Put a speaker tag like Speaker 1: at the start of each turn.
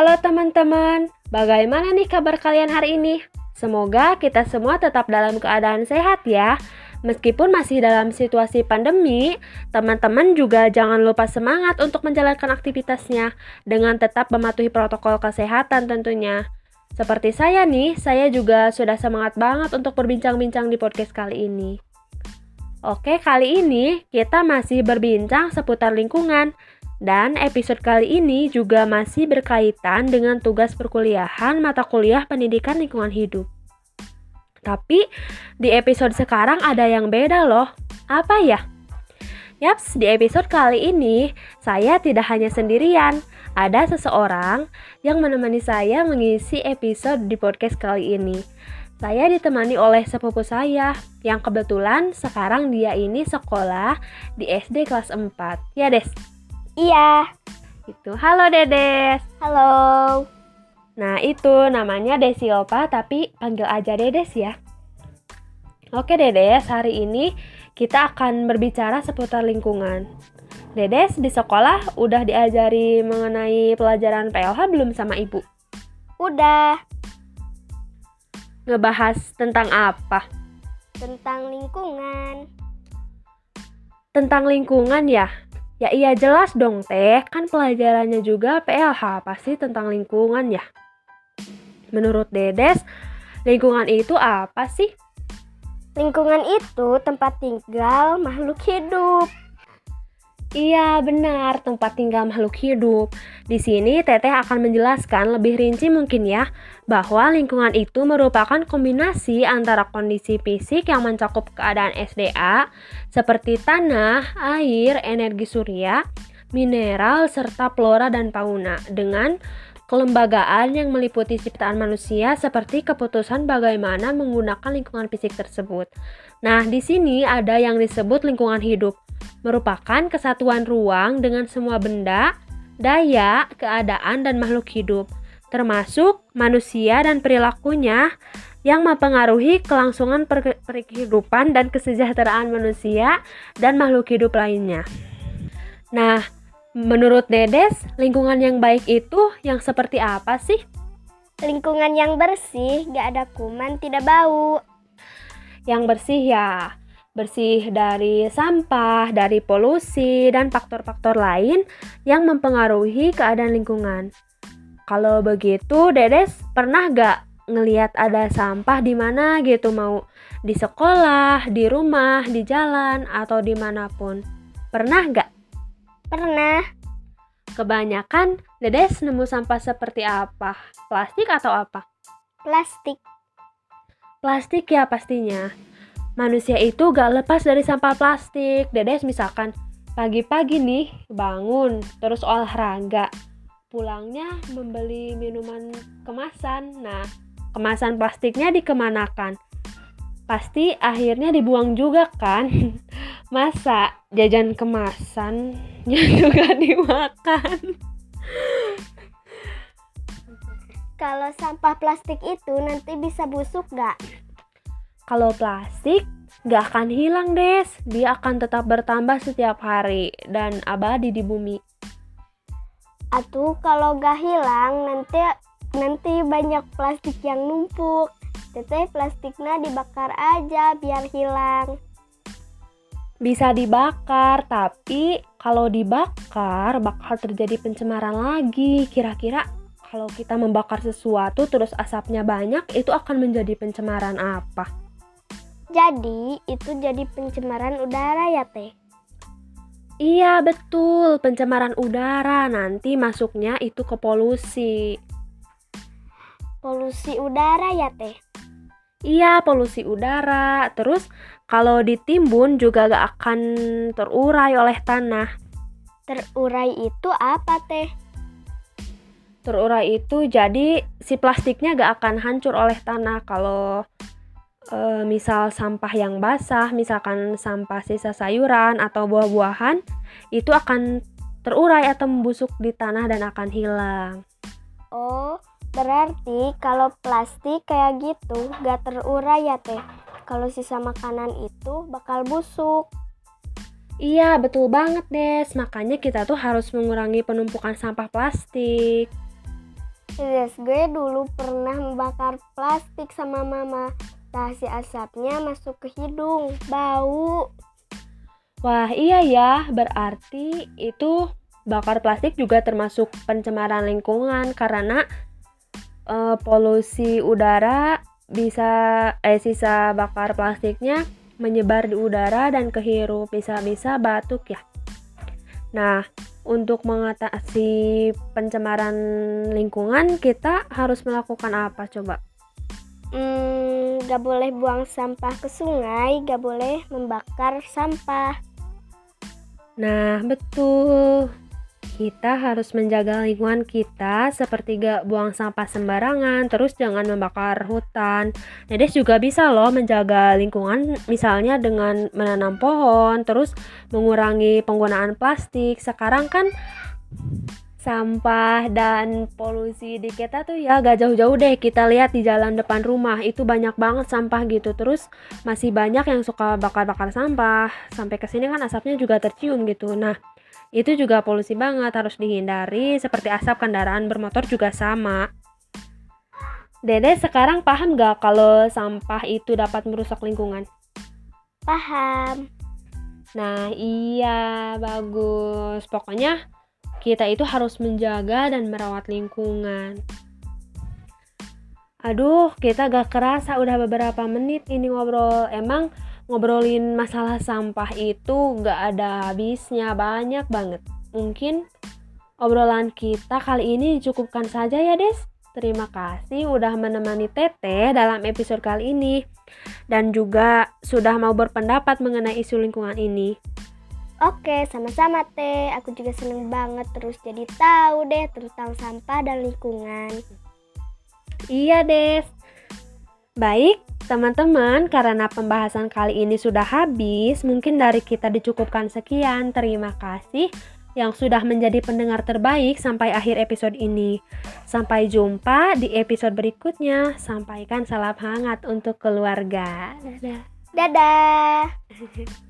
Speaker 1: Halo teman-teman, bagaimana nih kabar kalian hari ini? Semoga kita semua tetap dalam keadaan sehat ya. Meskipun masih dalam situasi pandemi, teman-teman juga jangan lupa semangat untuk menjalankan aktivitasnya dengan tetap mematuhi protokol kesehatan tentunya. Seperti saya nih, saya juga sudah semangat banget untuk berbincang-bincang di podcast kali ini. Oke, kali ini kita masih berbincang seputar lingkungan. Dan episode kali ini juga masih berkaitan dengan tugas perkuliahan mata kuliah pendidikan lingkungan hidup. Tapi di episode sekarang ada yang beda loh. Apa ya? Yaps, di episode kali ini saya tidak hanya sendirian. Ada seseorang yang menemani saya mengisi episode di podcast kali ini. Saya ditemani oleh sepupu saya yang kebetulan sekarang dia ini sekolah di SD kelas 4. Ya, Des?
Speaker 2: Iya.
Speaker 1: Itu. Halo Dedes.
Speaker 2: Halo.
Speaker 1: Nah, itu namanya Desiopa tapi panggil aja Dedes ya. Oke Dedes, hari ini kita akan berbicara seputar lingkungan. Dedes di sekolah udah diajari mengenai pelajaran PLH belum sama ibu?
Speaker 2: Udah.
Speaker 1: Ngebahas tentang apa?
Speaker 2: Tentang lingkungan.
Speaker 1: Tentang lingkungan ya? Ya iya jelas dong teh, kan pelajarannya juga PLH pasti tentang lingkungan ya. Menurut Dedes, lingkungan itu apa sih?
Speaker 2: Lingkungan itu tempat tinggal makhluk hidup.
Speaker 1: Iya, benar, tempat tinggal makhluk hidup. Di sini Teteh akan menjelaskan lebih rinci mungkin ya, bahwa lingkungan itu merupakan kombinasi antara kondisi fisik yang mencakup keadaan SDA seperti tanah, air, energi surya, mineral, serta flora dan fauna dengan kelembagaan yang meliputi ciptaan manusia seperti keputusan bagaimana menggunakan lingkungan fisik tersebut. Nah, di sini ada yang disebut lingkungan hidup merupakan kesatuan ruang dengan semua benda, daya, keadaan, dan makhluk hidup, termasuk manusia dan perilakunya yang mempengaruhi kelangsungan per kehidupan dan kesejahteraan manusia dan makhluk hidup lainnya. Nah, menurut Dedes, lingkungan yang baik itu yang seperti apa sih?
Speaker 2: Lingkungan yang bersih, gak ada kuman, tidak bau.
Speaker 1: Yang bersih ya, bersih dari sampah, dari polusi, dan faktor-faktor lain yang mempengaruhi keadaan lingkungan. Kalau begitu, Dedes pernah gak ngeliat ada sampah di mana gitu mau di sekolah, di rumah, di jalan, atau di mana pun? Pernah gak?
Speaker 2: Pernah.
Speaker 1: Kebanyakan Dedes nemu sampah seperti apa? Plastik atau apa?
Speaker 2: Plastik.
Speaker 1: Plastik ya pastinya manusia itu gak lepas dari sampah plastik. Dedes misalkan pagi-pagi nih bangun terus olahraga. Pulangnya membeli minuman kemasan. Nah kemasan plastiknya dikemanakan? Pasti akhirnya dibuang juga kan? Masa jajan kemasan juga dimakan?
Speaker 2: Kalau sampah plastik itu nanti bisa busuk gak?
Speaker 1: Kalau plastik gak akan hilang des, dia akan tetap bertambah setiap hari dan abadi di bumi.
Speaker 2: Atuh kalau gak hilang nanti nanti banyak plastik yang numpuk. Teteh plastiknya dibakar aja biar hilang.
Speaker 1: Bisa dibakar, tapi kalau dibakar bakal terjadi pencemaran lagi. Kira-kira kalau kita membakar sesuatu terus asapnya banyak, itu akan menjadi pencemaran apa?
Speaker 2: Jadi, itu jadi pencemaran udara ya, Teh?
Speaker 1: Iya, betul. Pencemaran udara nanti masuknya itu ke polusi.
Speaker 2: Polusi udara ya, Teh?
Speaker 1: Iya, polusi udara. Terus kalau ditimbun juga gak akan terurai oleh tanah.
Speaker 2: Terurai itu apa, Teh?
Speaker 1: Terurai itu jadi si plastiknya gak akan hancur oleh tanah kalau e, misal sampah yang basah, misalkan sampah sisa sayuran atau buah-buahan, itu akan terurai atau membusuk di tanah dan akan hilang.
Speaker 2: Oh, berarti kalau plastik kayak gitu gak terurai ya teh. Kalau sisa makanan itu bakal busuk.
Speaker 1: Iya, betul banget, Des. Makanya kita tuh harus mengurangi penumpukan sampah plastik.
Speaker 2: Des, gue dulu pernah membakar plastik sama mama. Tah si asapnya masuk ke hidung, bau.
Speaker 1: Wah, iya ya, berarti itu bakar plastik juga termasuk pencemaran lingkungan karena uh, polusi udara bisa eh sisa bakar plastiknya menyebar di udara dan kehirup bisa-bisa batuk ya. Nah, untuk mengatasi pencemaran lingkungan kita harus melakukan apa coba?
Speaker 2: Gak boleh buang sampah ke sungai, gak boleh membakar sampah.
Speaker 1: Nah, betul. Kita harus menjaga lingkungan kita seperti gak buang sampah sembarangan, terus jangan membakar hutan. Nedes juga bisa loh menjaga lingkungan misalnya dengan menanam pohon, terus mengurangi penggunaan plastik. Sekarang kan sampah dan polusi di kita tuh ya gak jauh-jauh deh. Kita lihat di jalan depan rumah itu banyak banget sampah gitu. Terus masih banyak yang suka bakar-bakar sampah. Sampai ke sini kan asapnya juga tercium gitu. Nah itu juga polusi banget harus dihindari. Seperti asap kendaraan bermotor juga sama. Dede sekarang paham gak kalau sampah itu dapat merusak lingkungan?
Speaker 2: Paham.
Speaker 1: Nah iya bagus. Pokoknya kita itu harus menjaga dan merawat lingkungan Aduh kita gak kerasa udah beberapa menit ini ngobrol Emang ngobrolin masalah sampah itu gak ada habisnya banyak banget. Mungkin obrolan kita kali ini cukupkan saja ya Des. Terima kasih udah menemani Tete dalam episode kali ini dan juga sudah mau berpendapat mengenai isu lingkungan ini.
Speaker 2: Oke, sama-sama Teh. Aku juga seneng banget terus jadi tahu deh tentang sampah dan lingkungan.
Speaker 1: Iya, Des. Baik, teman-teman, karena pembahasan kali ini sudah habis, mungkin dari kita dicukupkan sekian. Terima kasih yang sudah menjadi pendengar terbaik sampai akhir episode ini. Sampai jumpa di episode berikutnya. Sampaikan salam hangat untuk keluarga.
Speaker 2: Dadah. Dadah.